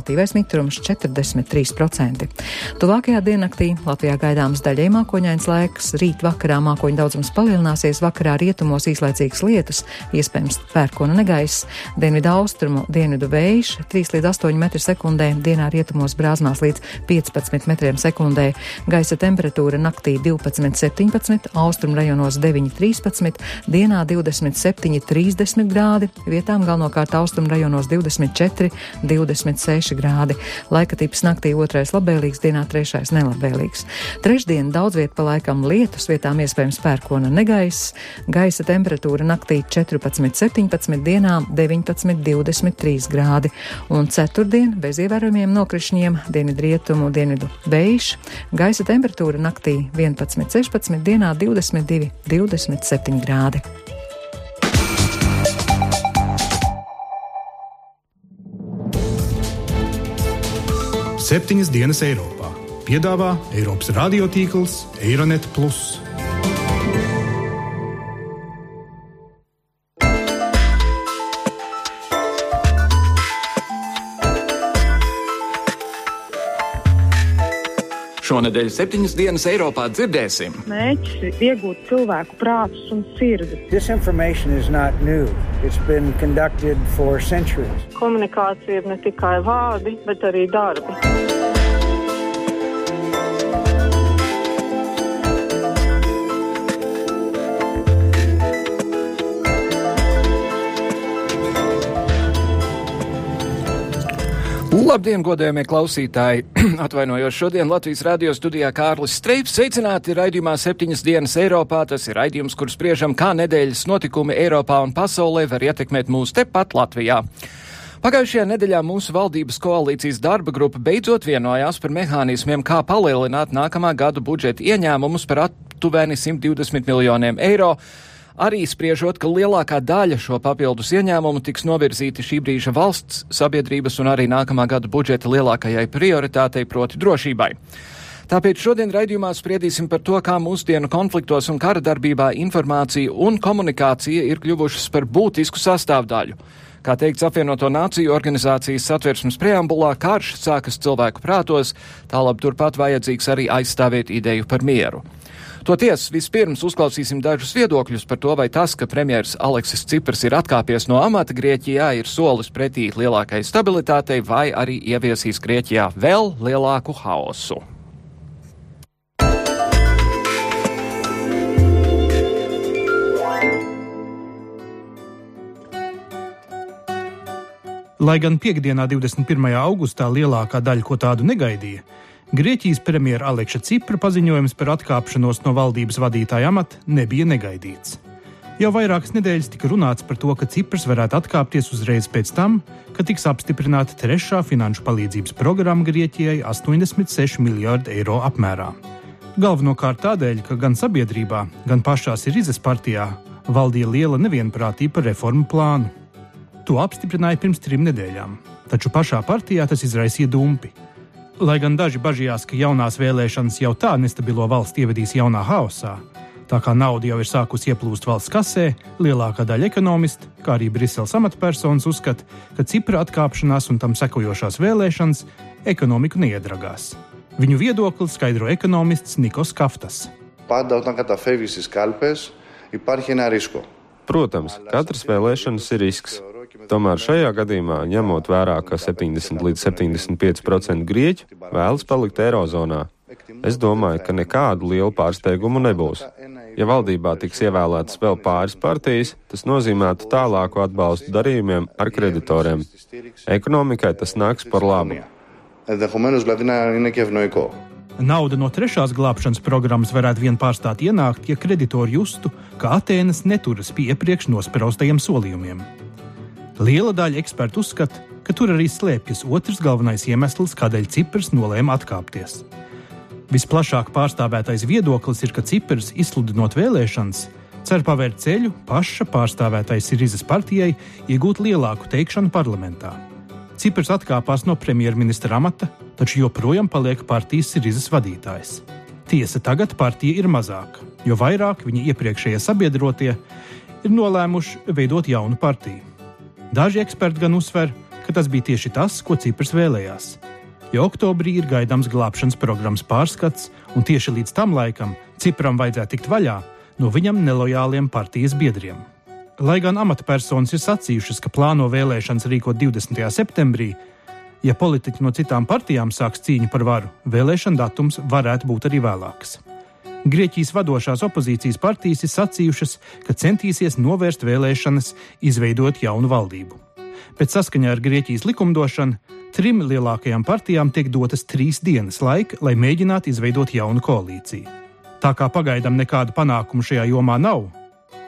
relatīvais mitrums 43%. Tuvākajā diennaktī Latvijā gaidāms daļai mākoņains laiks, rīt vakarā mākoņu daudzums palielināsies, vakarā rietumos īslaicīgas lietus, iespējams pērkona negaiss, dienvidu austrumu, dienvidu vējš 3 līdz 8 metri sekundē, dienā rietumos brāzmās līdz 15 metriem sekundē, gaisa temperatūra naktī 12, 17, austrumu rajonos 9, 13, dienā 27, 30 grādi, vietām galvenokārt austrumu rajonos 24, 26 grādi. Laika tips naktī otrais labvēlīgs, dienā trešais nelabvēlīgs. Trešdien daudz viet pa laikam lietus, vietām iespējams pērkona negaiss, gaisa temperatūra naktī 14, 17, dienā 19, 23 grādi, un ceturtdien bez ievērojumiem nokrišņiem dienvidrietumu dienvidu vējš, gaisa temperatūra naktī 11, 16, dienā 22, 27 grādi. Septiņas dienas Eiropā piedāvā Eiropas radiotīkls Eironet. Šonadēļ septiņas dienas Eiropā dzirdēsim. Mēģis ir iegūt cilvēku prātus un sirdi. Komunikācija ir ne tikai vārdi, bet arī darbi. Labdien, godējumie klausītāji! Atvainojos šodien Latvijas radio studijā Kārlis Streips. Sveicināti raidījumā septiņas dienas Eiropā. Tas ir raidījums, kur spriežam, kā nedēļas notikumi Eiropā un pasaulē var ietekmēt mūs tepat Latvijā. Pagājušajā nedēļā mūsu valdības koalīcijas darba grupa beidzot vienojās par mehānismiem, kā palielināt nākamā gada budžeta ieņēmumus par aptuveni 120 miljoniem eiro arī spriežot, ka lielākā daļa šo papildus ieņēmumu tiks novirzīti šī brīža valsts, sabiedrības un arī nākamā gada budžeta lielākajai prioritātei, proti drošībai. Tāpēc šodien raidījumā spriedīsim par to, kā mūsdienu konfliktos un kara darbībā informācija un komunikācija ir kļuvušas par būtisku sastāvdaļu. Kā teikts apvienoto nāciju organizācijas satversmes preambulā, karš sākas cilvēku prātos, tālāk turpat vajadzīgs arī aizstāvēt ideju par mieru. Toties vispirms uzklausīsim dažus viedokļus par to, vai tas, ka premjeras Aleksis Ciprs ir atkāpies no amata Grieķijā, ir solis pretī lielākai stabilitātei, vai arī ieviesīs Grieķijā vēl lielāku haosu. Lai gan piekdienā, 21. augustā, lielākā daļa ko tādu negaidīja, Grieķijas premjera Aleksa Cipra paziņojums par atkāpšanos no valdības vadītāja amata nebija negaidīts. Jau vairākas nedēļas tika runāts par to, ka Ciprs varētu atkāpties uzreiz pēc tam, kad tiks apstiprināta trešā finanšu palīdzības programma Grieķijai 86 miljardu eiro apmērā. Galvenokārt tādēļ, ka gan sabiedrībā, gan pašā Sirizes partijā valdīja liela nevienprātība par reformu plānu. To apstiprināja pirms trim nedēļām, taču pašā partijā tas izraisīja dumpi. Lai gan daži bažījās, ka jaunās vēlēšanas jau tā nestabilo valsts ievedīs jaunā haosā, tā kā nauda jau ir sākusi ieplūst valsts kasē, lielākā daļa ekonomistu, kā arī Briseles amatpersonas uzskata, ka Cipra atkāpšanās un tam sekojošās vēlēšanas ekonomiku neiedragās. Viņu viedokli skaidro ekonomists Nikos Kaftas. Protams, katras vēlēšanas ir risks. Tomēr šajā gadījumā, ņemot vērā, ka 70 līdz 75% grieķu vēlas palikt Eirozonā, es domāju, ka nekādu lielu pārsteigumu nebūs. Ja valdībā tiks ievēlētas vēl pāris partijas, tas nozīmētu tālāku atbalstu darījumiem ar kreditoriem. Ekonomikai tas nāks par labu. Nauda no trešās glābšanas programmas varētu vien pārstāt ienākt, ja kreditori justu, ka Atēnas neturas pie iepriekš nospraustajiem solījumiem. Liela daļa ekspertu uzskata, ka tur arī slēpjas otrs galvenais iemesls, kādēļ Ciprs nolēma atkāpties. Visplašāk pārstāvētais viedoklis ir, ka Ciprs, izsludinot vēlēšanas, cer pavērt ceļu paša pārstāvētais Sirizas partijai iegūt lielāku teikšanu parlamentā. Ciprs atkāpās no premjerministra amata, taču joprojām paliek partijas Sirizas vadītājs. Tiesa tagad partija ir mazāka, jo vairāk viņa iepriekšējie sabiedrotie ir nolēmuši veidot jaunu partiju. Daži eksperti gan uzsver, ka tas bija tieši tas, ko Cipras vēlējās. Jo oktobrī ir gaidāms glābšanas programmas pārskats, un tieši līdz tam laikam Cipram vajadzētu tikt vaļā no viņam nelojāliem partijas biedriem. Lai gan amatpersonas ir sacījušas, ka plāno vēlēšanas rīkot 20. septembrī, ja politiķi no citām partijām sāks cīņu par varu, vēlēšana datums varētu būt arī vēlāks. Grieķijas vadošās opozīcijas partijas ir sacījušas, ka centīsies novērst vēlēšanas, izveidot jaunu valdību. Pēc saskaņā ar Grieķijas likumdošanu trim lielākajām partijām tiek dotas trīs dienas laika, lai mēģinātu izveidot jaunu koalīciju. Tā kā pagaidām nekādu panākumu šajā jomā nav,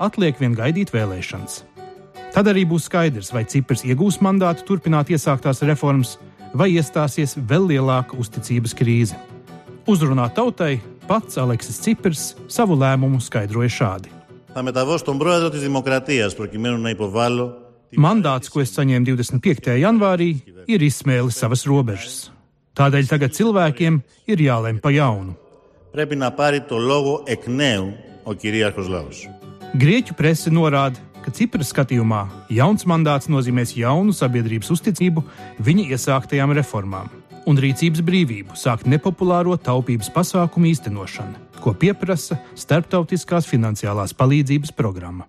atliek vien gaidīt vēlēšanas. Tad arī būs skaidrs, vai Cipras iegūs mandātu turpināt iesāktās reformas, vai iestāsies vēl lielāka uzticības krīze. Uzrunā tautai pats Aleksis Ciprs savu lēmumu skaidroja šādi. Mandāts, ko es saņēmu 25. janvārī, ir izsmēlis savas robežas. Tādēļ tagad cilvēkiem ir jālem pa jaunu. Grieķu prese norāda, ka Cipras skatījumā jauns mandāts nozīmēs jaunu sabiedrības uzticību viņa iesāktajām reformām un rīcības brīvību sākt nepopulāro taupības pasākumu īstenošanu, ko pieprasa Startautiskās finansiālās palīdzības programma.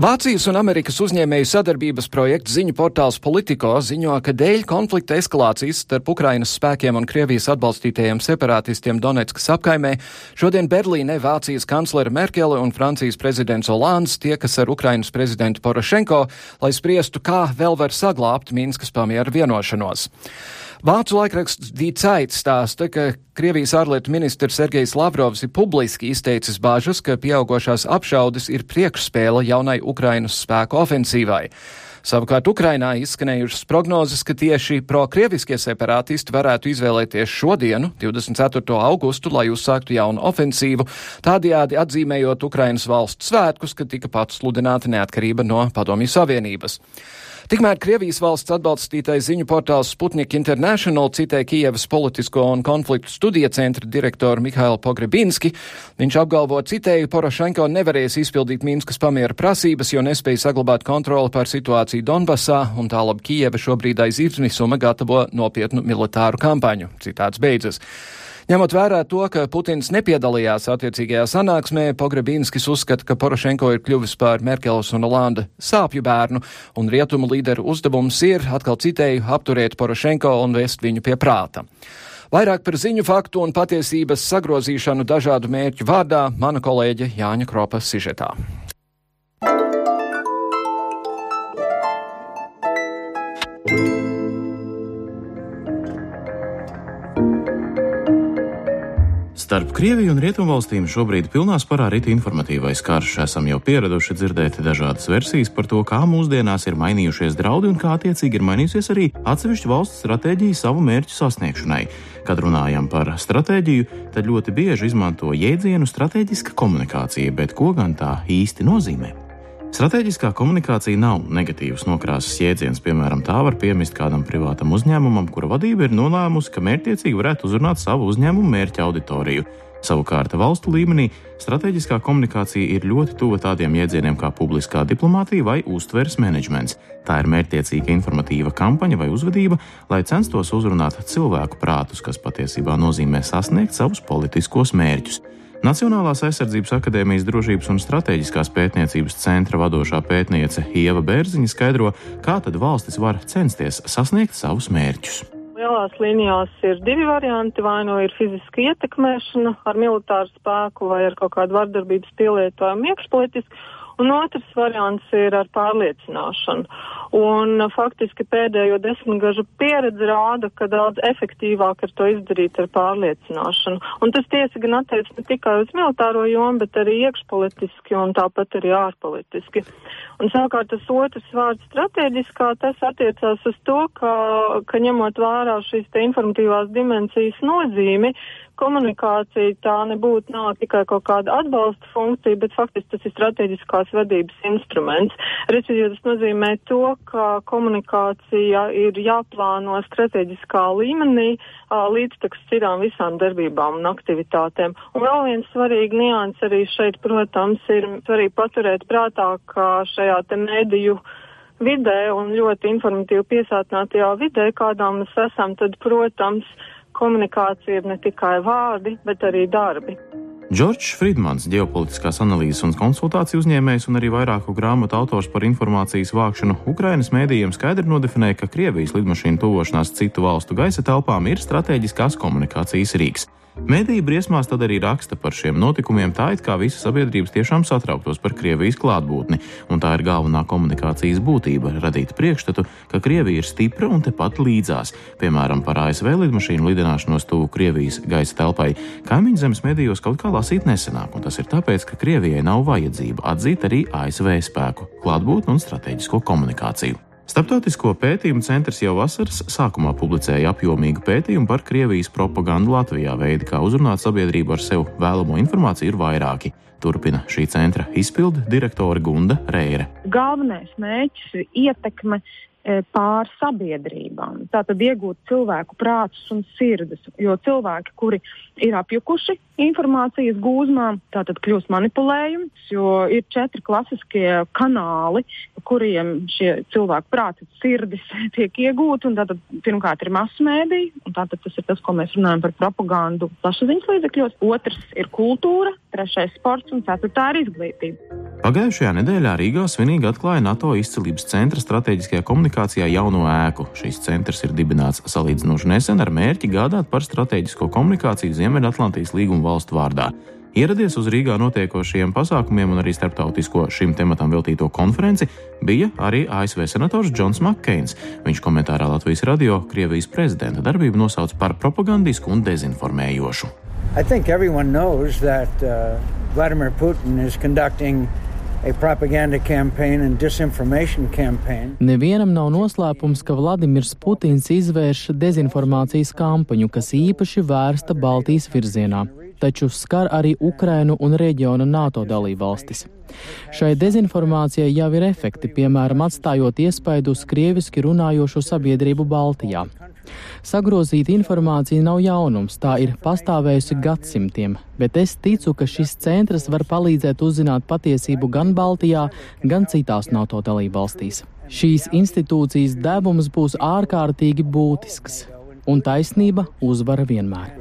Vācijas un Amerikas uzņēmēju sadarbības projekts ziņu portāls Politico ziņo, ka dēļ konflikta eskalācijas starp Ukrainas spēkiem un Krievijas atbalstītajiem separatistiem Donetskas apkaimē šodien Berlīnē Vācijas kanclere Merkele un Francijas prezidents Olands tiekas ar Ukrainas prezidentu Porošenko, lai spriestu, kā vēl var saglābt Minskas pamiera vienošanos. Vācu laikraksts Dīcait stāsta, ka Krievijas ārlietu ministrs Sergejs Lavrovs ir publiski izteicis bāžas, ka pieaugošās apšaudes ir priekšspēle jaunai Ukrainas spēku ofensīvai. Savukārt Ukrainā izskanējušas prognozes, ka tieši pro-krieviskie separātisti varētu izvēlēties šodienu, 24. augustu, lai uzsāktu jaunu ofensīvu, tādējādi atzīmējot Ukrainas valsts svētkus, kad tika pats sludināta neatkarība no Padomju Savienības. Tikmēr Krievijas valsts atbalstītais ziņu portāls Sputnik International citē Kijevas politisko un konfliktu studija centra direktoru Mihailu Pogrebinski. Viņš apgalvo, citēju, Porošenko nevarēs izpildīt Minskas pamiera prasības, jo nespēja saglabāt kontroli pār situāciju Donbasā, un tālāk Kijeva šobrīd aiz izmisuma gatavo nopietnu militāru kampaņu. Citāts beidzas. Ņemot vērā to, ka Putins nepiedalījās attiecīgajā sanāksmē, Pogrebinskis uzskata, ka Porošenko ir kļuvis par Merkeles un Olanda sāpju bērnu, un rietumu līderu uzdevums ir, atkal citēju, apturēt Porošenko un vest viņu pie prāta. Vairāk par ziņu faktu un patiesības sagrozīšanu dažādu mērķu vārdā mana kolēģe Jāņa Kropa sižetā. Starp Krieviju un Rietumvalstīm šobrīd pilnā sparā rita informatīvais karš. Esam jau pieraduši dzirdēt dažādas versijas par to, kā mūsdienās ir mainījušies draudi un kā attiecīgi ir mainījusies arī atsevišķu valstu stratēģija savu mērķu sasniegšanai. Kad runājam par stratēģiju, tad ļoti bieži izmanto jēdzienu strateģiska komunikācija, bet ko gan tā īsti nozīmē? Stratēģiskā komunikācija nav negatīvs nokrāsas jēdziens. Piemēram, tā var piemist kādam privātam uzņēmumam, kura vadība ir nolēmusi, ka mērķiecīgi varētu uzrunāt savu uzņēmumu mērķa auditoriju. Savukārt valstu līmenī stratēģiskā komunikācija ir ļoti tuva tādiem jēdzieniem kā publiskā diplomātija vai uztveres menedžments. Tā ir mērķiecīga informatīva kampaņa vai uzvedība, lai censtos uzrunāt cilvēku prātus, kas patiesībā nozīmē sasniegt savus politiskos mērķus. Nacionālās aizsardzības akadēmijas drošības un strateģiskās pētniecības centra vadošā pētniece Ieva Bērziņa skaidro, kā tad valstis var censties sasniegt savus mērķus. Lielās līnijās ir divi varianti. Vai nu ir fiziska ietekmēšana ar militāru spēku vai ar kaut kādu vardarbības pielietojumu iekšpolitiski, un otrs variants ir ar pārliecināšanu. Un faktiski pēdējo desmitgažu pieredze rāda, ka daudz efektīvāk ir to izdarīt ar pārliecināšanu. Un tas tiesa gan attiec ne tikai uz militāro jomu, bet arī iekšpolitiski un tāpat arī ārpolitiski. Un savukārt tas otrs vārds strateģiskā, tas attiecās uz to, ka, ka ņemot vērā šīs te informatīvās dimensijas nozīmi, komunikācija tā nebūtu nav tikai kaut kāda atbalsta funkcija, bet faktiski tas ir strateģiskās vadības instruments. Respektīvi, tas nozīmē to, ka komunikācija ir jāplāno strateģiskā līmenī līdztekus citām visām darbībām un aktivitātēm. Un vēl viens svarīgi nians arī šeit, protams, ir svarīgi paturēt prātā, ka šajā te mediju vidē un ļoti informatīvi piesātinātajā vidē, kādā mēs esam, tad, protams, komunikācija ir ne tikai vārdi, bet arī darbi. Džordžs Friedmans, ģeopolitiskās analīzes un konsultāciju uzņēmējs un arī vairāku grāmatu autors par informācijas vākšanu Ukrainas mēdījiem skaidri nodefinēja, ka Krievijas lidmašīnu tuvošanās citu valstu gaisa telpām ir strateģiskās komunikācijas rīks. Mēdīja briesmās tad arī raksta par šiem notikumiem, tā it kā visa sabiedrības tiešām satrauktos par Krievijas klātbūtni, un tā ir galvenā komunikācijas būtība - radīt priekšstatu, ka Krievija ir stipra un tepat līdzās, piemēram, par ASV lidmašīnu lidināšanos tuvu Krievijas gaisa telpai. Kaimiņu zemes medijos kaut kā lasīt nesenāk, un tas ir tāpēc, ka Krievijai nav vajadzība atzīt arī ASV spēku, klātbūtni un strateģisko komunikāciju. Starptautisko pētījumu centrs jau vasaras sākumā publicēja apjomīgu pētījumu par Krievijas propagandu Latvijā. Veidi, kā uzrunāt sabiedrību ar sev vēlamo informāciju, ir vairāki. Turpina šī centra izpildu direktore Gunda Reire. Galvenais mērķis ir ietekme pār sabiedrībām. Tātad iegūt cilvēku prātus un sirdis, jo cilvēki, kuri ir apjukuši informācijas gūzmā, tātad kļūst manipulējums, jo ir četri klasiskie kanāli, kuriem šie cilvēku prāti un sirdis tiek iegūti. Tātad pirmkārt ir masu mēdī, un tātad tas ir tas, ko mēs runājam par propagandu plašsaziņas līdzekļos. Otrs ir kultūra, trešais sports un ceturtā ir izglītība. Pagājušajā nedēļā Rīgā svinīgi atklāja NATO izcilības centra strateģiskajā komunikācijā jauno ēku. Šīs centrs ir dibināts salīdzinoši nesen ar mērķi gādāt par strateģisko komunikāciju Ziemeļatlantijas līguma valstu vārdā. Ieradies uz Rīgā notiekošajiem pasākumiem un arī starptautisko šim tematam veltīto konferenci bija arī ASV senators Džons Makkeins. Viņš komentārā Latvijas radio Krievijas prezidenta darbību nosauca par propagandisku un dezinformējošu. I think everyone knows that uh, Vladimir Putin is conducting Nevienam nav noslēpums, ka Vladimirs Putins izvērš dezinformācijas kampaņu, kas īpaši vērsta Baltijas virzienā, taču skar arī Ukrainu un reģiona NATO dalībvalstis. Šai dezinformācijai jau ir efekti, piemēram, atstājot iespaidu uz krieviski runājošo sabiedrību Baltijā. Sagrozīta informācija nav jaunums, tā ir pastāvējusi gadsimtiem, bet es ticu, ka šis centrs var palīdzēt uzzināt patiesību gan Baltijā, gan citās NATO dalībvalstīs. Šīs institūcijas devums būs ārkārtīgi būtisks, un taisnība uzvara vienmēr.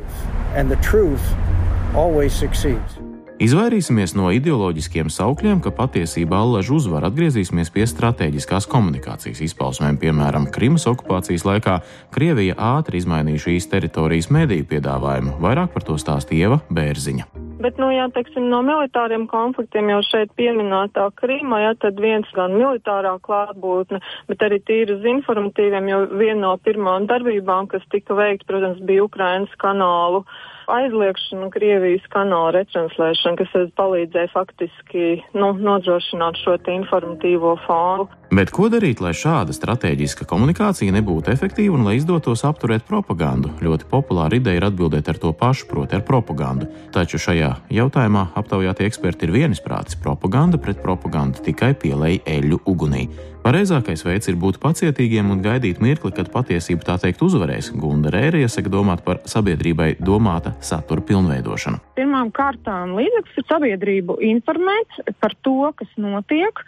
Izvairīsimies no ideoloģiskiem saukļiem, ka patiesībā allaž uzvar atgriezīsimies pie strateģiskās komunikācijas izpausmēm. Piemēram, Krimas okupācijas laikā Krievija ātri izmainīja šīs teritorijas mediju piedāvājumu. Vairāk par to stāstīja Ieva Bērziņa. Bet, nu, jā, teiksim, no militāriem konfliktiem jau šeit pieminētā Krīma, jā, tad viens gan militārā klātbūtne, bet arī tīri uz informatīviem, jo viena no pirmām darbībām, kas tika veikt, protams, bija Ukrainas kanālu aizliekšanu, Krievijas kanāla retranslēšanu, kas palīdzēja faktiski nu, nodrošināt šo informatīvo fonu. Bet ko darīt, lai šāda strateģiska komunikācija nebūtu efektīva un lai izdotos apturēt propagandu? Ļoti populāra ideja ir atbildēt ar to pašu, proti, ar propagandu. Taču šajā jautājumā aptaujātie eksperti ir vienisprātis - propaganda pret propagandu tikai pielēja eļļu ugunī. Pareizākais veids ir būt pacietīgiem un gaidīt mirkli, kad patiesība tā teikt uzvarēs. Gunda Rēra iesaka domāt par sabiedrībai domāta satura pilnveidošanu. Pirmām kārtām līdzeklis ir sabiedrību informēt par to, kas notiek,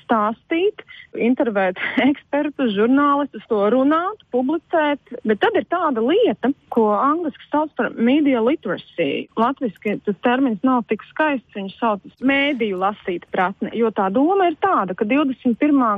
stāstīt, intervēt ekspertus, žurnālistus, to runāt, publicēt. Bet tad ir tāda lieta, ko angļuiski sauc par media literacy. Latvijasiski tas termins nav tik skaists, viņš sauc par mēdīju lasīt pratni, jo tā doma ir tāda, ka 21.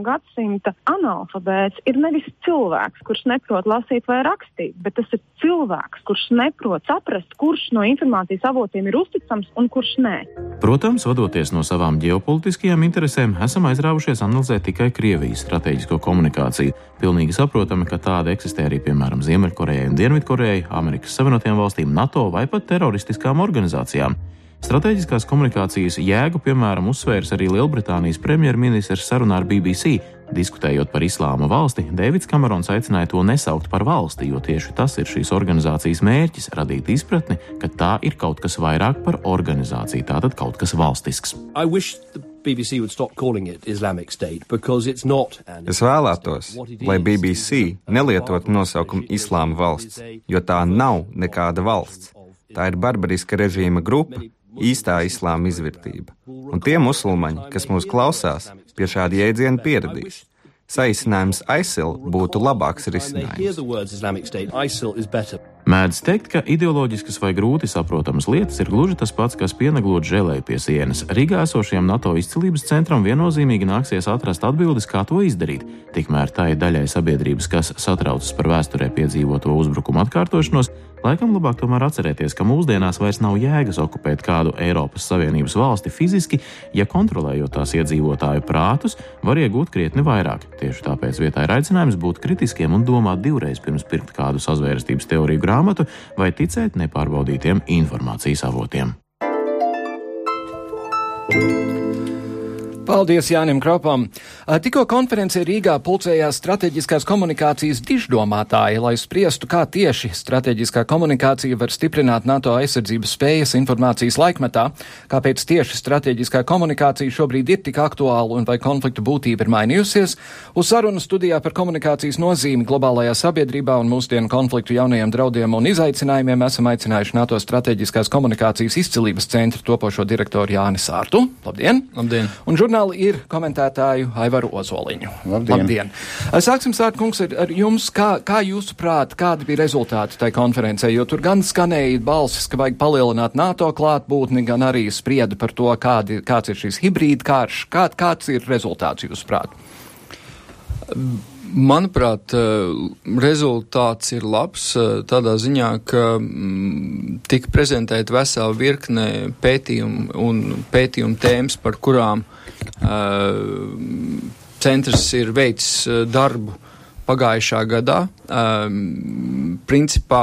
gadsimta analfabēts ir nevis cilvēks, kurš neprot lasīt vai rakstīt, bet tas ir cilvēks, kurš neprot saprast, kurš no informācijas avotiem ir uzticams un kurš nē. Protams, vadoties no savām ģeopolitiskajām interesēm, esam aizrāvušies analizēt tikai Krievijas strateģisko komunikāciju. Pilnīgi saprotami, ka tāda eksistē arī piemēram Ziemeļkorejai un Dienvidkorejai, Amerikas Savienotajām valstīm, NATO vai pat teroristiskām organizācijām. Stratēģiskās komunikācijas jēgu, piemēram, uzsvērs arī Lielbritānijas premjerministrs sarunā ar BBC. Diskutējot par islāma valsti, Dēvids Kamerons aicināja to nesaukt par valsti, jo tieši tas ir šīs organizācijas mērķis - radīt izpratni, ka tā ir kaut kas vairāk par organizāciju, tātad kaut kas valstisks. Es vēlētos, lai BBC nelietotu nosaukumu Islāma valsts, jo tā nav nekāda valsts. Tā ir barbariska režīma grupa, īstā islāma izvērtība. Un tie musulmaņi, kas mūs klausās, pie šāda jēdziena pieradīs. Saīsinājums ISIL būtu labāks risinājums. Mēdz teikt, ka ideoloģiskas vai grūti saprotamas lietas ir gluži tas pats, kas pieneglot žēlēju pie sienas. Rīgā esošajam NATO izcilības centram viennozīmīgi nāksies atrast atbildes, kā to izdarīt. Tikmēr tai daļai sabiedrības, kas satraucas par vēsturē piedzīvoto uzbrukumu atkārtošanos, Laikam labāk tomēr atcerēties, ka mūsdienās vairs nav jēgas okupēt kādu Eiropas Savienības valsti fiziski, ja kontrolējot tās iedzīvotāju prātus, var iegūt krietni vairāk. Tieši tāpēc vietā ir aicinājums būt kritiskiem un domāt divreiz pirms pirkt kādu sazvērestības teoriju grāmatu vai ticēt nepārbaudītiem informācijas avotiem. Paldies Jānim Kropam. Tikko konferencē Rīgā pulcējās strateģiskās komunikācijas diždomātāji, lai spriestu, kā tieši strateģiskā komunikācija var stiprināt NATO aizsardzības spējas informācijas laikmetā, kāpēc tieši strateģiskā komunikācija šobrīd ir tik aktuāla un vai konfliktu būtība ir mainījusies. Uz sarunu studijā par komunikācijas nozīmi globālajā sabiedrībā un mūsdienu konfliktu jaunajiem draudiem un izaicinājumiem esam aicinājuši NATO strateģiskās komunikācijas izcilības centra topošo direktoru Jāni Sārtu. Labdien! Labdien! Un žurnāli ir komentētāju Aivaru Ozoliņu. Labdien! Labdien. Sāksim sākt, kungs, ar, ar jums. Kā, kā jūsuprāt, kādi bija rezultāti tai konferencē? Jo tur gan skanēja balsis, ka vajag palielināt NATO klātbūtni, gan arī sprieda par to, kādi, kāds ir šis hibrīd karš. Kā, kāds ir rezultāts jūsuprāt? Manuprāt, rezultāts ir labs tādā ziņā, ka mm, tika prezentēta vesela virkne pētījumu un pētījumu tēmas, par kurām centrs ir veicis darbu pagājušā gadā. Principā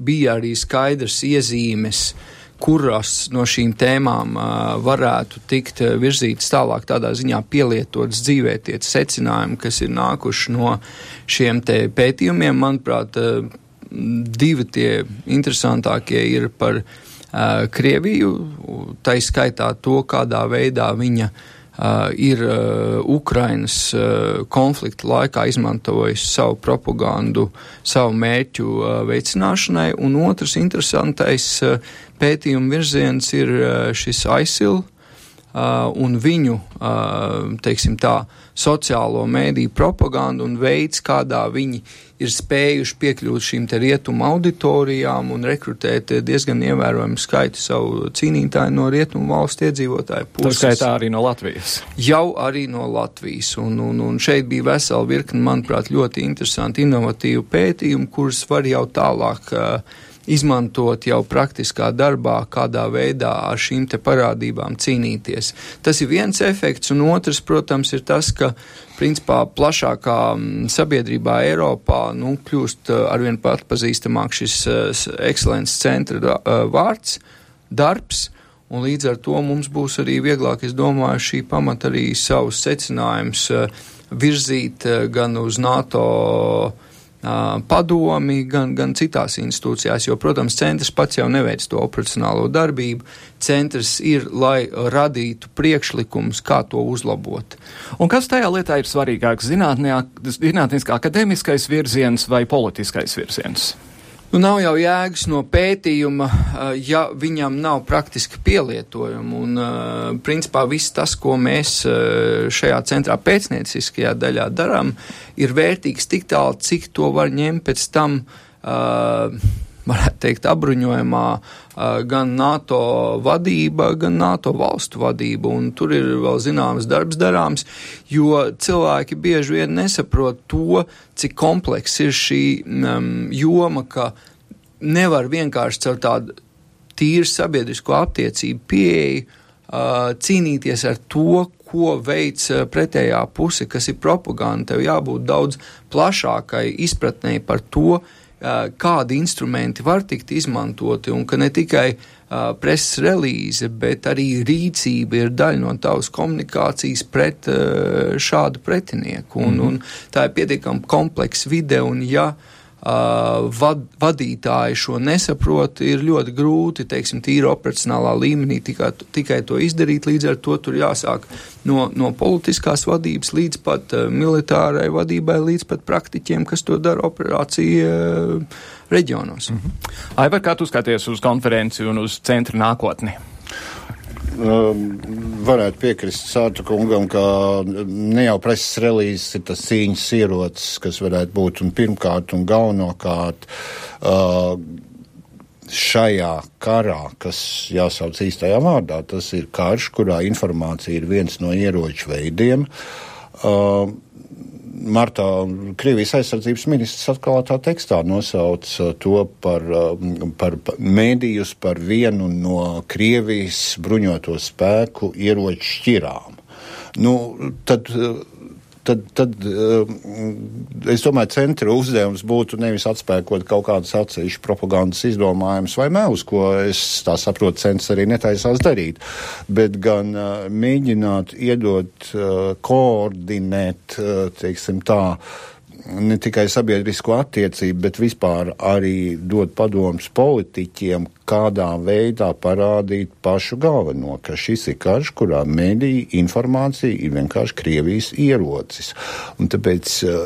bija arī skaidrs iezīmes, kuras no šīm tēmām varētu tikt virzītas tālāk, tādā ziņā pielietotas dzīvē tie secinājumi, kas ir nākuši no šiem pētījumiem. Manuprāt, divi tie interesantākie ir par Krieviju, tā izskaitā to, kādā veidā viņa Uh, ir uh, Ukrainas uh, konflikta laikā izmantojis savu propagandu, savu mērķu uh, veicināšanai, un otrs interesantais uh, pētījuma virziens ir uh, šis Uh, un viņu, uh, teiksim tā, sociālo mēdīju propagandu un veids, kādā viņi ir spējuši piekļūt šīm te rietumu auditorijām un rekrutēt diezgan ievērojumu skaitu savu cīnītāju no rietumu valstu iedzīvotāju puses. Tā skaitā arī no Latvijas. Jau arī no Latvijas, un, un, un šeit bija vesela virkni, manuprāt, ļoti interesanti inovatīvu pētījumu, kurus var jau tālāk uh, izmantot jau praktiskā darbā, kādā veidā ar šīm te parādībām cīnīties. Tas ir viens efekts, un otrs, protams, ir tas, ka principā plašākā sabiedrībā Eiropā nu, kļūst eh, arvien patpazīstamāk šis uh, ekscelences centra uh, vārds, darbs. Un līdz ar to mums būs arī vieglāk, es domāju, šī pamata arī savus secinājumus virzīt gan uz NATO uh, padomi, gan, gan citās institūcijās, jo, protams, centrs pats jau neveic to operacionālo darbību. Centrs ir, lai radītu priekšlikumus, kā to uzlabot. Un kas tajā lietā ir svarīgāks - zinātniskā akadēmiskais virziens vai politiskais virziens? Nu, nav jau jēgas no pētījuma, ja viņam nav praktiski pielietojumi. Un, principā, viss tas, ko mēs šajā centrā pētnieciskajā daļā darām, ir vērtīgs tik tālu, cik to var ņemt pēc tam. Uh, varētu teikt, apbruņojumā gan NATO vadība, gan NATO valstu vadība. Un tur ir vēl zināms darbs darāms, jo cilvēki bieži vien nesaprot to, cik kompleks ir šī um, joma, ka nevar vienkārši caur tādu tīru sabiedrisko attiecību pieeju uh, cīnīties ar to, ko veids pretējā puse, kas ir propaganda. Tev jābūt daudz plašākai izpratnē par to, uh, kādi instrumenti var tikt izmantoti un ka ne tikai uh, preses relīze, bet arī rīcība ir daļa no tavas komunikācijas pret uh, šādu pretinieku. Un, mm. un tā ir pietiekami kompleksa vide, un ja uh, vad, vadītāji šo nesaprot, ir ļoti grūti, teiksim, tīri operacionālā līmenī tikai, tikai to izdarīt. Līdz ar to tur jāsāk no, no politiskās vadības līdz pat uh, militārai vadībai, līdz pat praktiķiem, kas to dara operāciju uh, reģionos. Mm -hmm. Aivar, kā tu skaties uz konferenci un uz centra nākotni? Um, varētu piekrist Sārta kungam, ka ne jau preses relīzes ir tas cīņas ierocis, kas varētu būt un pirmkārt un galvenokārt uh, šajā karā, kas jāsauc īstajā vārdā, tas ir karš, kurā informācija ir viens no ieroču veidiem. Uh, martā Krievijas aizsardzības ministrs atklātā tekstā nosauc uh, to par, um, par mēdījus par vienu no Krievijas bruņoto spēku ieroču šķirām. Nu, tad uh, tad, tad uh, es domāju, centra uzdevums būtu nevis atspēkot kaut kādus atsevišķus propagandas izdomājumus vai melus, ko es tā saprotu, centrs arī netaisās darīt, bet gan uh, mēģināt iedot, uh, koordinēt, teiksim tā, ne tikai sabiedrisko attiecību, bet vispār arī dot padomus politiķiem, kādā veidā parādīt pašu galveno, ka šis ir karš, kurā mediju informācija ir vienkārši Krievijas ierocis. Un tāpēc eh,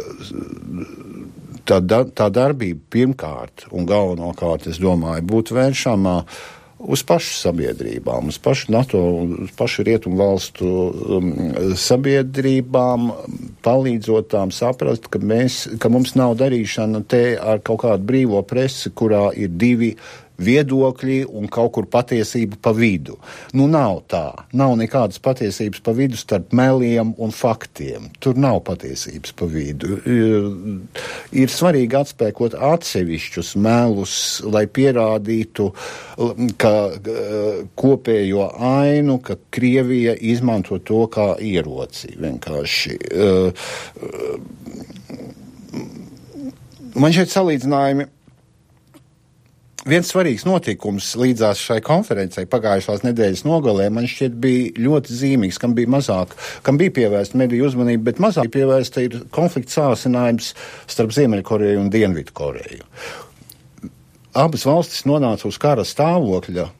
tā, tā darbība pirmkārt un galvenokārt, es domāju, būtu vēršama uz pašu sabiedrībām, uz pašu NATO, uz pašu rietumu valstu um, sabiedrībām, palīdzot tām saprast, ka, mēs, ka mums nav darīšana te ar kaut kādu brīvo presi, kurā ir divi viedokļi un kaut kur patiesība pa vidu. Nu, nav tā. Nav nekādas patiesības pa vidu starp meliem un faktiem. Tur nav patiesības pa vidu. Ir, ir svarīgi atspēkot atsevišķus melus, lai pierādītu, ka kopējo ainu, ka Krievija izmanto to kā ieroci vienkārši. Man šeit salīdzinājumi Viens svarīgs notikums līdzās šai konferencei pagājušās nedēļas nogalē man šķiet bija ļoti zīmīgs, kam bija mazāk, kam bija pievērsta mediju uzmanība, bet mazāk pievērsta ir konflikts sāsinājums starp Ziemeļkoreju un Dienvidkoreju. Abas valstis nonāca uz kara stāvokļa.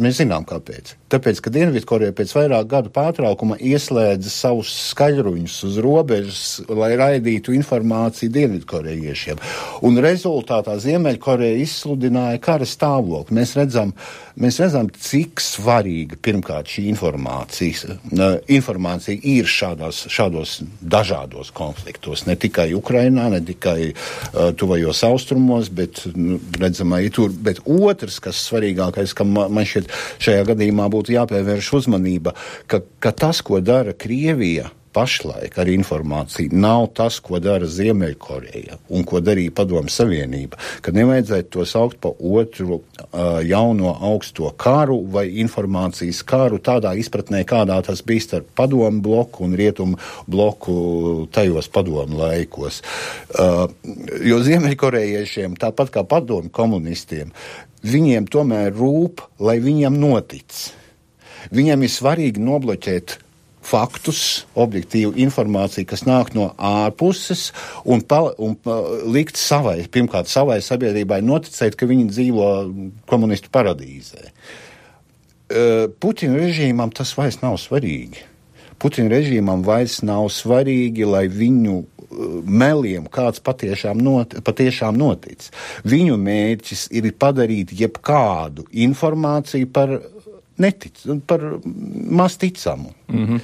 Mēs zinām, kāpēc. Tāpēc, ka Dienvidkoreja pēc vairāk gadu pārtraukuma ieslēdza savus skaļruņus uz robežas, lai raidītu informāciju Dienvidkorejiešiem. Un rezultātā Ziemeļkoreja izsludināja kara stāvokli. Mēs redzam, mēs redzam, cik svarīga pirmkārt šī informācija, informācija ir šādās, šādos dažādos konfliktos. Ne tikai Ukrainā, ne tikai uh, tuvajos austrumos, bet nu, redzam arī tur. Bet otrs, kas svarīgākais, kam man šķiet šajā gadījumā būtu jāpievērš uzmanība, ka, ka tas, ko dara Krievija, pašlaik ar informāciju nav tas, ko dara Ziemeļkoreja un ko darīja Padomu Savienība, ka nevajadzētu to saukt par otru uh, jauno augsto karu vai informācijas karu tādā izpratnē, kādā tas bija starp Padomu bloku un Rietumu bloku tajos padomu laikos. Uh, jo Ziemeļkorejiešiem, tāpat kā padomu komunistiem, viņiem tomēr rūp, lai viņam notic. Viņam ir svarīgi nobloķēt faktus, objektīvu informāciju, kas nāk no ārpuses, un, pa, un pa, likt savai, pirmkārt, savai sabiedrībai noticēt, ka viņi dzīvo komunistu paradīzē. Putina režīmam tas vairs nav svarīgi. Putina režīmam vairs nav svarīgi, lai viņu meliem kāds patiešām, not, patiešām notic. Viņu mērķis ir padarīt jebkādu informāciju par netic, par maz ticamu. Mm -hmm.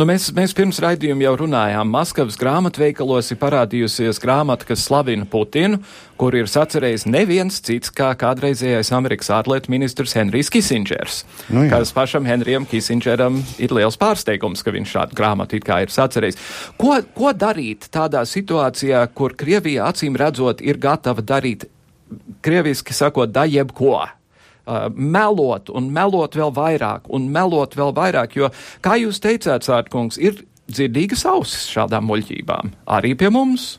Nu, mēs, mēs pirms raidījuma jau runājām. Maskavas grāmatveikalos ir parādījusies grāmata, kas slavina Putinu, kur ir sacerējis neviens cits kā kādreizējais Amerikas ārlietu ministrs Henrijs Kisingers. Nu, jā. kas pašam Henrijam Kisingeram ir liels pārsteigums, ka viņš šādu grāmatu it kā ir sacerējis. Ko, ko darīt tādā situācijā, kur Krievija acīm redzot ir gatava darīt, krieviski sakot, da jebko? Melot un melot vēl vairāk un melot vēl vairāk, jo, kā jūs teicāt, Sārtkungs, ir dzirdīgas ausis šādām muļķībām arī pie mums.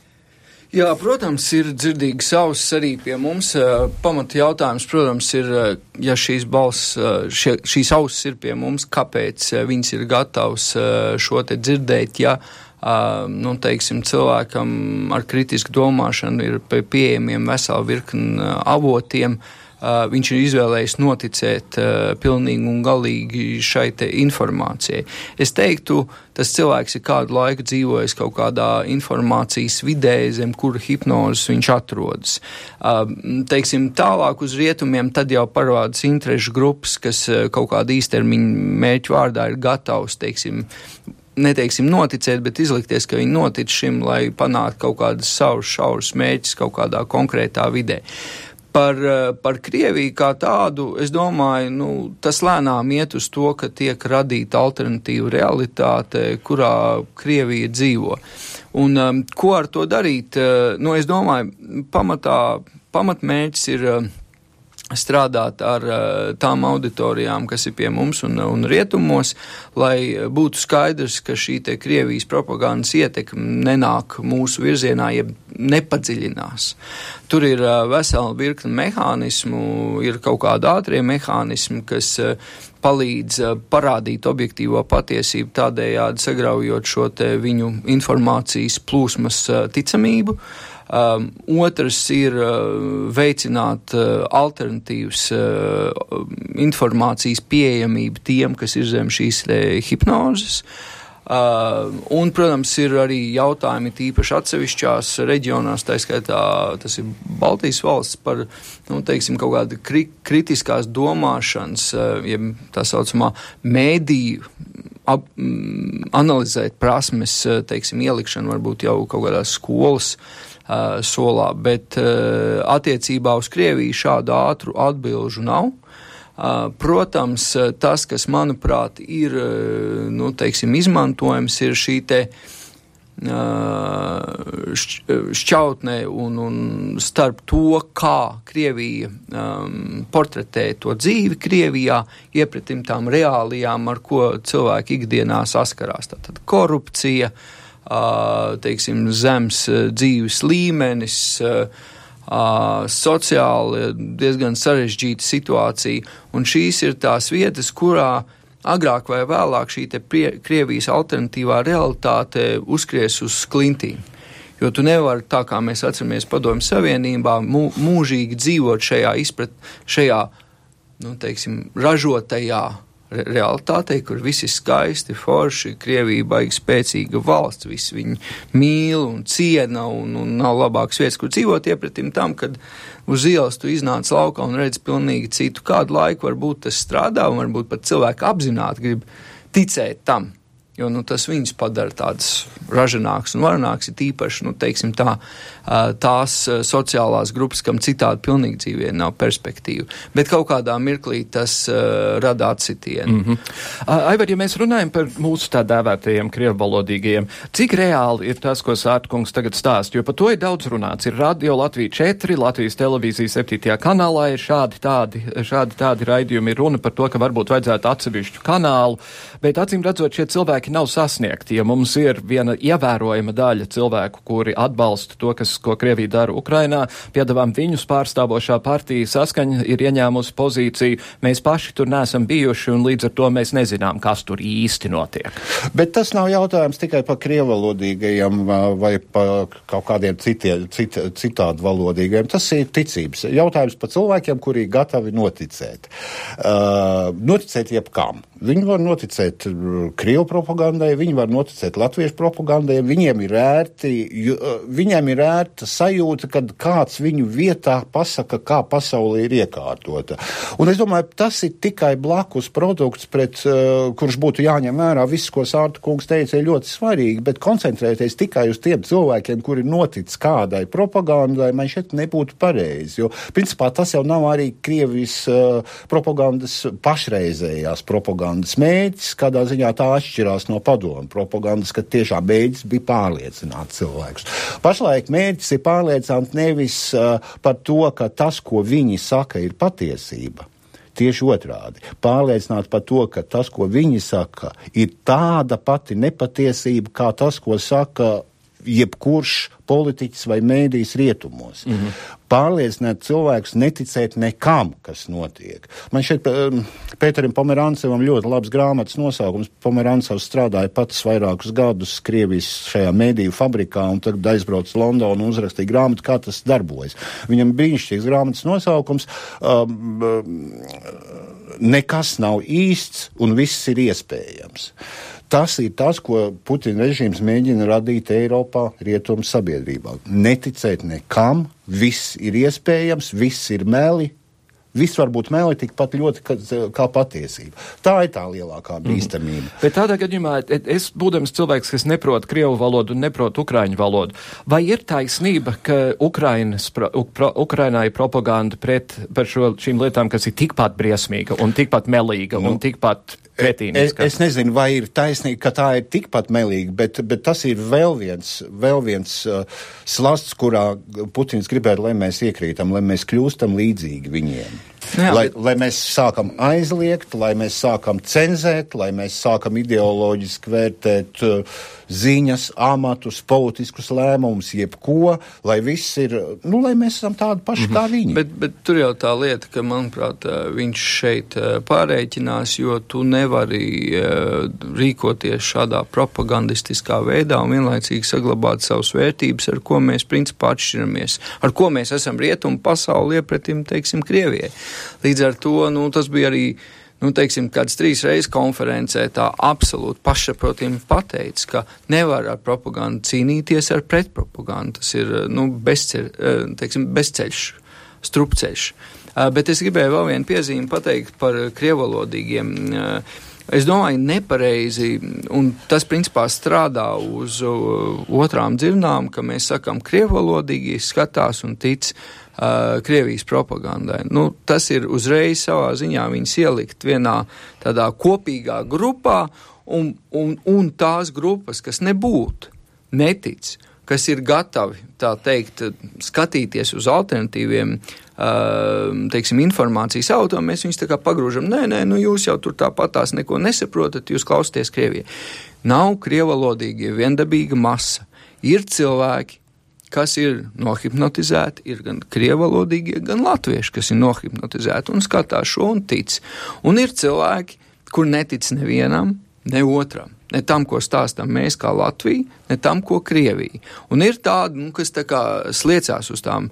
Jā, protams, ir dzirdīgas ausis arī pie mums. Pamata jautājums, protams, ir, ja šīs balss, šie, šīs ausis ir pie mums, kāpēc viņas ir gatavs šo te dzirdēt, ja nu, teiksim, cilvēkam ar kritisku domāšanu ir pieejamiem vesela virkni avotiem. Uh, viņš ir izvēlējies noticēt uh, pilnīgi un galīgi šai informācijai. Es teiktu, tas cilvēks ir kādu laiku dzīvojis kaut kādā informācijas vidē, zem kura hipnozes viņš atrodas. Uh, teiksim, tālāk uz rietumiem tad jau parādās interešu grupas, kas uh, kaut kāda īstermiņa mērķu vārdā ir gatavs, teiksim, neteiksim noticēt, bet izlikties, ka viņi notic šim, lai panāktu kaut kādas savus šaurus mērķus kaut kādā konkrētā vidē. Par, eh, par Krieviju kā tādu, es domāju, nu, tas lēnām iet uz to, ka tiek radīta alternatīva realitāte, kurā Krievija dzīvo. Un um, ko ar to darīt? Uh, nu, es domāju, pamatā, pamatmērķis ir uh, strādāt ar uh, tām auditorijām, kas ir pie mums un, un rietumos, lai būtu skaidrs, ka šī Krievijas propagandas ietekme nenāk mūsu virzienā, jeb nepadziļinās. Tur ir vesela virkne mehānismu, ir kaut kādi ātrie mehānismi, kas palīdz parādīt objektīvo patiesību, tādējādi sagraujot šo viņu informācijas plūsmas ticamību. Uh, Um, otrs ir uh, veicināt uh, alternatīvas uh, informācijas pieejamību tiem, kas ir zem šīs hipnozes. Uh, un, protams, ir arī jautājumi tīpaši atsevišķās reģionās, tā skaitā tas ir Baltijas valsts par, nu, teiksim, kaut kādu kri kritiskās domāšanas, uh, jeb tā saucamā mēdīju ap, mm, analizēt prasmes, uh, teiksim, ielikšanu varbūt jau kaut kādās skolas uh, solā, bet uh, attiecībā uz Krieviju šādu ātru atbilžu nav. Protams, tas, kas manuprāt ir nu, teiksim, izmantojams, ir šī te, uh, šķautne un, un starp to, kā Krievija um, portretē to dzīvi Krievijā, iepratim tām reālijām, ar ko cilvēki ikdienā saskarās. Tātad korupcija, uh, teiksim, zems dzīves līmenis, sociāli diezgan sarežģīta situācija. Un šīs ir tās vietas, kurā agrāk vai vēlāk šī prie, Krievijas alternatīvā realitāte uzkries uz klintīm. Jo tu nevari, tā kā mēs atceramies Padomju Savienībā, mū, mūžīgi dzīvot šajā izprat, šajā, nu, teiksim, ražotajā realitātei, kur viss ir skaisti, forši, Krievija baigi spēcīga valsts, visi viņu mīl un ciena un, un nav labāks vietas, kur dzīvot iepratim tam, kad uz ielas tu iznāc laukā un redz pilnīgi citu kādu laiku, varbūt tas strādā un varbūt pat cilvēki apzināti grib ticēt tam. Jo nu, tas viņus padara tādus ražīgākus un varonākus, ir īpaši nu, tā, tās sociālās grupas, kam citādi pilnīgi dzīvē nav perspektīva. Bet kaut kādā mirklī tas uh, rada atsitienu. Mm -hmm. Aivar, ja mēs runājam par mūsu tā dēvētajiem krievvalodīgajiem, cik reāli ir tas, ko Sārtkungs tagad stāst? Jo par to ir daudz runāts. Ir radio Latvija 4, Latvijas televīzija 7. kanālā ir šādi tādi, šādi tādi raidījumi. Ir runa par to, ka varbūt vajadzētu atsevišķu kanālu, bet acīm redzot, šie cilvēki cilvēki nav sasniegti. Ja mums ir viena ievērojama daļa cilvēku, kuri atbalsta to, kas, ko Krievija dara Ukrainā, piedāvām viņus pārstāvošā partija saskaņa ir ieņēmusi pozīciju, mēs paši tur neesam bijuši un līdz ar to mēs nezinām, kas tur īsti notiek. Bet tas nav jautājums tikai par krievalodīgajiem vai par kaut kādiem citiem, cit, citādi valodīgajiem. Tas ir ticības jautājums par cilvēkiem, kuri gatavi noticēt. Uh, noticēt jebkam. Viņi var noticēt Krievu propagandai, viņi var noticēt latviešu propagandai, viņiem ir ērti, viņiem ir ērta sajūta, kad kāds viņu vietā pasaka, kā pasaule ir iekārtota. Un es domāju, tas ir tikai blakus produkts, pret, uh, kurš būtu jāņem vērā. Viss, ko Sārta kungs teica, ir ļoti svarīgi, bet koncentrēties tikai uz tiem cilvēkiem, kuri notic kādai propagandai, man šeit nebūtu pareizi. Jo, principā, tas jau nav arī Krievijas uh, propagandas pašreizējās propagandas propagandas mēģis, kādā ziņā tā atšķirās no padomu propagandas, ka tiešām mēģis bija pārliecināt cilvēkus. Pašlaik mēģis ir pārliecināt nevis uh, par to, ka tas, ko viņi saka, ir patiesība. Tieši otrādi - pārliecināt par to, ka tas, ko viņi saka, ir tāda pati nepatiesība, kā tas, ko saka jebkurš politiķis vai mēdījis rietumos. Mm -hmm. Pārliecināt cilvēkus neticēt nekam, kas notiek. Man šeit um, Pēterim Pomerancevam ļoti labs grāmatas nosaukums. Pomeranцevs strādāja pats vairākus gadus Krievijas šajā mēdīju fabrikā un tad aizbrauca Londonu un uzrakstīja grāmatu, kā tas darbojas. Viņam brīnišķīgs grāmatas nosaukums. Um, um, nekas nav īsts un viss ir iespējams. Tas ir tas, ko Putina režīms mēģina radīt Eiropā, rietumu sabiedrībā. Neticēt nekam, viss ir iespējams, viss ir meli, Viss var būt meli tikpat ļoti kā, kā patiesība. Tā ir tā lielākā mhm. bīstamība. Mm. Bet tādā gadījumā es, būdams cilvēks, kas neprot krievu valodu un neprot ukraiņu valodu, vai ir taisnība, ka Ukrainas, Ukra, Ukrainā ir propaganda pret par šo, šīm lietām, kas ir tikpat briesmīga un tikpat melīga nu, un tikpat Es, es nezinu, vai ir taisnība, ka tā ir tikpat melīga, bet, bet tas ir vēl viens, vēl viens uh, slasts, kurā Putins gribētu, lai mēs iekrītam, lai mēs kļūstam līdzīgi viņiem. Jā, lai, bet... lai mēs sākam aizliegt, lai mēs sākam cenzēt, lai mēs sākam ideoloģiski vērtēt uh, ziņas, amatus, politiskus lēmumus, jebko, lai viss ir, nu, lai mēs esam tādi paši mm -hmm. kā viņi. Bet, bet tur jau tā lieta, ka, manuprāt, uh, viņš šeit uh, pārēķinās, jo tu nevari uh, rīkoties šādā propagandistiskā veidā un vienlaicīgi saglabāt savas vērtības, ar ko mēs principā atšķiramies, ar ko mēs esam rietumu pasauli iepretim, teiksim, Krievijai. Līdz ar to nu, tas bija arī nu, teiksim, kāds trīs reizes konferencē tā absolūti pašsaprotami pateicis, ka nevar ar propagandu cīnīties ar pretpropagandu. Tas ir nu, bezceļ, eh, teiksim, bezceļš, strupceļš. Eh, bet es gribēju vēl vienu piezīmi pateikt par krievalodīgiem. Eh, es domāju, nepareizi, un tas principā strādā uz otrām dzirnām, ka mēs sakām, krievalodīgi skatās un tic uh, Krievijas propagandai. Nu, tas ir uzreiz savā ziņā viņas ielikt vienā tādā kopīgā grupā, un, un, un tās grupas, kas nebūtu, netic, kas ir gatavi, tā teikt, skatīties uz alternatīviem, teiksim, informācijas avotiem, mēs viņus tā kā pagrūžam, nē, nē, nu jūs jau tur tāpatās neko nesaprotat, jūs klausieties Krievijai. Nav krievalodīgie viendabīga masa. Ir cilvēki, kas ir nohipnotizēti, ir gan krievalodīgie, gan latvieši, kas ir nohipnotizēti un skatās šo un tic. Un ir cilvēki, kur netic nevienam, ne otram. Ne tam, ko stāstām mēs, kā Latvija, ne tam, ko Krievija. Un ir tādi, nu, kas tā sliecās uz tām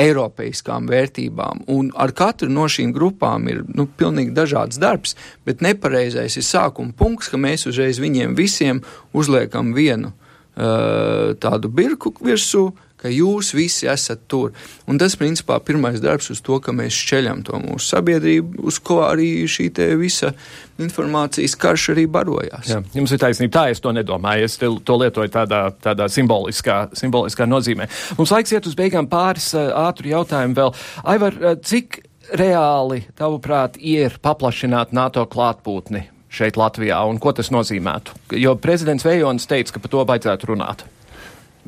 eiropeiskām vērtībām, un ar katru no šīm grupām ir nu, pilnīgi dažāds darbs, bet nepareizais ir sākuma punkts, ka mēs uzreiz viņiem visiem uzliekam vienu uh, tādu birku virsū, ka jūs visi esat tur. Un tas, principā, ir pirmais darbs uz to, ka mēs šķeļam to mūsu sabiedrību, uz ko arī šī visa informācijas karš arī barojās. Jā, jums ir taisnība, tā es to nedomāju. Es to lietoju tādā, tādā simboliskā, simboliskā nozīmē. Mums laiks iet uz beigām pāris uh, ātru jautājumu vēl. Aivar, uh, cik reāli, tavuprāt, ir paplašināt NATO klātbūtni šeit Latvijā un ko tas nozīmētu? Jo prezidents Vējons teica, ka par to vajadzētu runāt.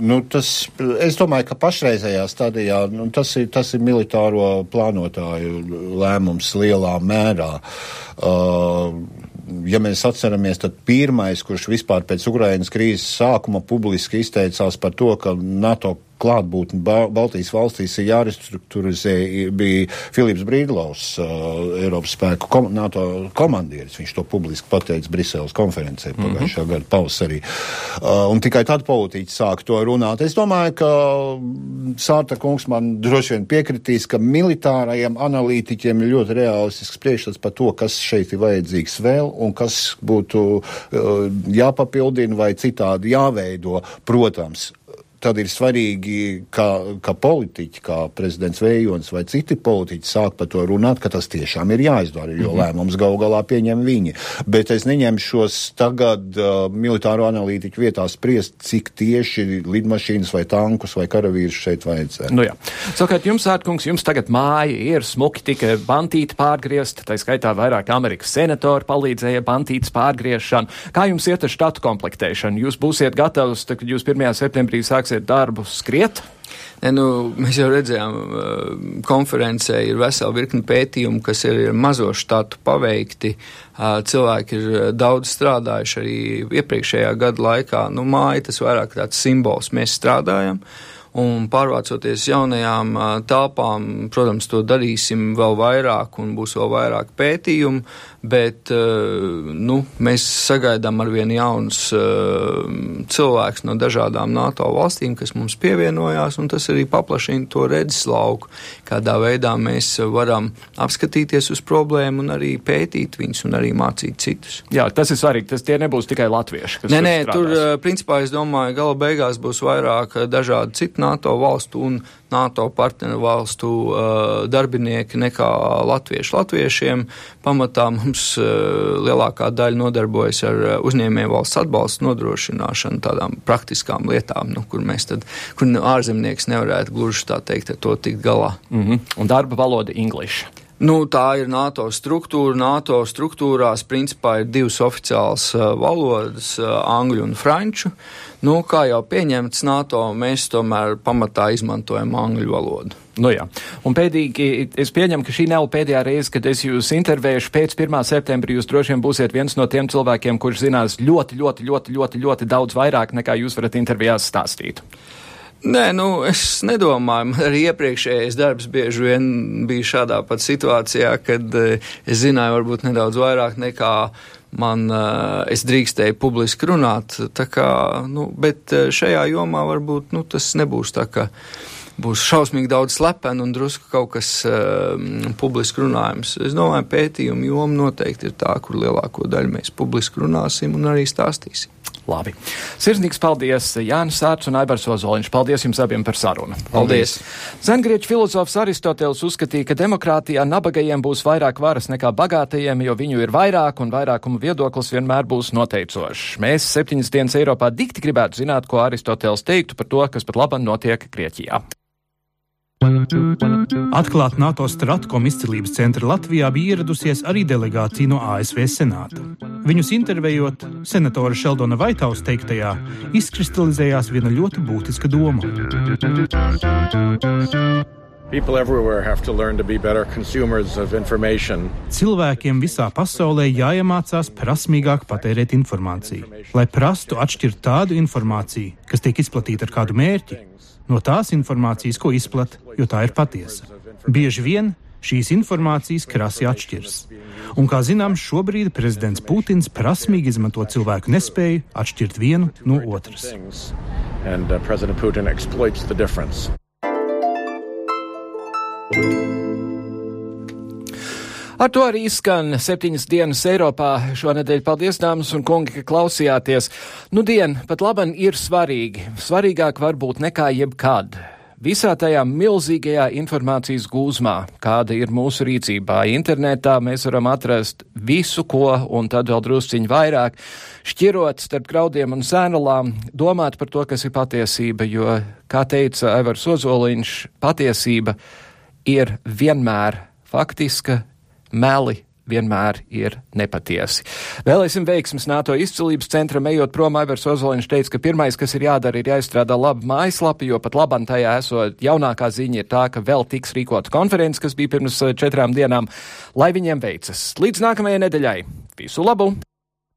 Nu, tas, es domāju, ka pašreizējā stadijā nu, tas, ir, tas ir militāro plānotāju lēmums lielā mērā. Uh, ja mēs atceramies, tad pirmais, kurš vispār pēc Ukrainas krīzes sākuma publiski izteicās par to, ka NATO klātbūtni ba Baltijas valstīs ir jārestruktūrizē, bija Filips Brīdlaus, uh, Eiropas spēku kom NATO komandieris. Viņš to publiski pateica Briseles konferencē mhm. pagājušā mm -hmm. gada pavasarī. Uh, un tikai tad politiķi sāk to runāt. Es domāju, ka Sārta kungs man droši vien piekritīs, ka militārajiem analītiķiem ir ļoti realistisks priekšstats par to, kas šeit ir vajadzīgs vēl un kas būtu uh, jāpapildina vai citādi jāveido. Protams, tad ir svarīgi, ka, ka politiķi, kā prezidents Vējons vai citi politiķi sāk par to runāt, ka tas tiešām ir jāizdara, jo mm -hmm. lēmums gal galā pieņem viņi. Bet es neņemšos tagad uh, militāro analītiķu vietā spriest, cik tieši lidmašīnas vai tankus vai karavīrus šeit vajadzētu. Nu jā. Savukārt jums, Ārkungs, jums tagad māja ir smuki tika bantīti pārgriezt, tā skaitā vairāk Amerikas senatori palīdzēja bantītas pārgriešanu. Kā jums iet ar štatu komplektēšanu? Jūs būsiet gatavs, tad, kad jūs 1. septembrī sāksiet sāksiet darbu skriet? Ne, nu, mēs jau redzējām, uh, konferencē ir vesela virkni pētījumu, kas ir mazo štatu paveikti. Uh, cilvēki ir daudz strādājuši arī iepriekšējā gada laikā. Nu, māja tas vairāk tāds simbols. Mēs strādājam. Un pārvācoties jaunajām telpām, protams, to darīsim vēl vairāk un būs vēl vairāk pētījumu, bet nu, mēs sagaidām arvien jaunus cilvēkus no dažādām NATO valstīm, kas mums pievienojās, un tas arī paplašina to redzeslauku, kādā veidā mēs varam apskatīties uz problēmu un arī pētīt viņus un arī mācīt citus. Jā, tas ir svarīgi. Tas tie nebūs tikai latvieši. Nē, nē, tur principā es domāju, gala beigās būs vairāk dažādi citi NATO valstu un NATO partneru valstu uh, darbinieki nekā latvieši. Latviešiem pamatā mums uh, lielākā daļa nodarbojas ar uh, uzņēmēju valsts atbalstu nodrošināšanu, tādām praktiskām lietām, nu, kur mēs tad, kur ārzemnieks nevarētu gluži tā teikt ar to tikt galā. Mm -hmm. Un darba valoda English. Nu, tā ir NATO struktūra. NATO struktūrās principā ir divas oficiālas uh, valodas uh, - angļu un franču. Nu, kā jau pieņemts NATO, mēs tomēr pamatā izmantojam angļu valodu. Nu jā. Un pēdīgi, es pieņemu, ka šī nav pēdējā reize, kad es jūs intervēšu. Pēc 1. septembra jūs droši vien būsiet viens no tiem cilvēkiem, kurš zinās ļoti, ļoti, ļoti, ļoti, ļoti daudz vairāk nekā jūs varat intervijās stāstīt. Nē, nu, es nedomāju. Arī iepriekšējais darbs bieži vien bija šādā pat situācijā, kad uh, es zināju varbūt nedaudz vairāk nekā man uh, es drīkstēju publiski runāt. Kā, nu, bet eh, šajā jomā varbūt nu, tas nebūs tā, ka būs šausmīgi daudz slepenu un drusku kaut kas uh, publiski runājams. Es domāju, pētījumu joma noteikti ir tā, kur lielāko daļu mēs publiski runāsim un arī stāstīsim. Labi. Sirsnīgs paldies Jānis Sārts un Aibars Ozoliņš. Paldies jums abiem par sarunu. Paldies. Zengrieķu filozofs Aristoteles uzskatīja, ka demokrātijā nabagajiem būs vairāk varas nekā bagātajiem, jo viņu ir vairāk un vairākuma viedoklis vienmēr būs noteicošs. Mēs septiņas dienas Eiropā dikti gribētu zināt, ko Aristoteles teiktu par to, kas pat labam notiek Grieķijā. Atklāt NATO Stratkom izcilības centra Latvijā bija ieradusies arī delegācija no ASV Senāta. Viņus intervējot, senatora Sheldona Vaitaus teiktajā, izkristalizējās viena ļoti būtiska doma. Cilvēkiem visā pasaulē jāiemācās prasmīgāk patērēt informāciju, lai prastu atšķirt tādu informāciju, kas tiek izplatīta ar kādu mērķi, no tās informācijas, ko izplata, jo tā ir patiesa. Bieži vien šīs informācijas krasi atšķiras. Un, kā zināms, šobrīd prezidents Putins prasmīgi izmanto cilvēku nespēju atšķirt vienu no otras. And, uh, Ar to arī izskan septiņas dienas Eiropā šonadēļ. Paldies, dāmas un kungi, ka klausījāties. Nu, dien pat laban ir svarīgi. Svarīgāk varbūt nekā jebkad. Visā tajā milzīgajā informācijas gūzmā, kāda ir mūsu rīcībā, internetā mēs varam atrast visu, ko, un tad vēl drusciņi vairāk, šķirot starp graudiem un sēnalām, domāt par to, kas ir patiesība, jo, kā teica Aivars Ozoliņš, patiesība ir vienmēr faktiska, meli vienmēr ir nepatiesi. Vēlēsim veiksmes NATO izcilības centram, ejot prom, Aivars Ozoliņš teica, ka pirmais, kas ir jādara, ir jāizstrādā laba mājaslapa, jo pat labam tajā esot jaunākā ziņa ir tā, ka vēl tiks rīkota konferences, kas bija pirms četrām dienām, lai viņiem veicas. Līdz nākamajai nedēļai. Visu labu!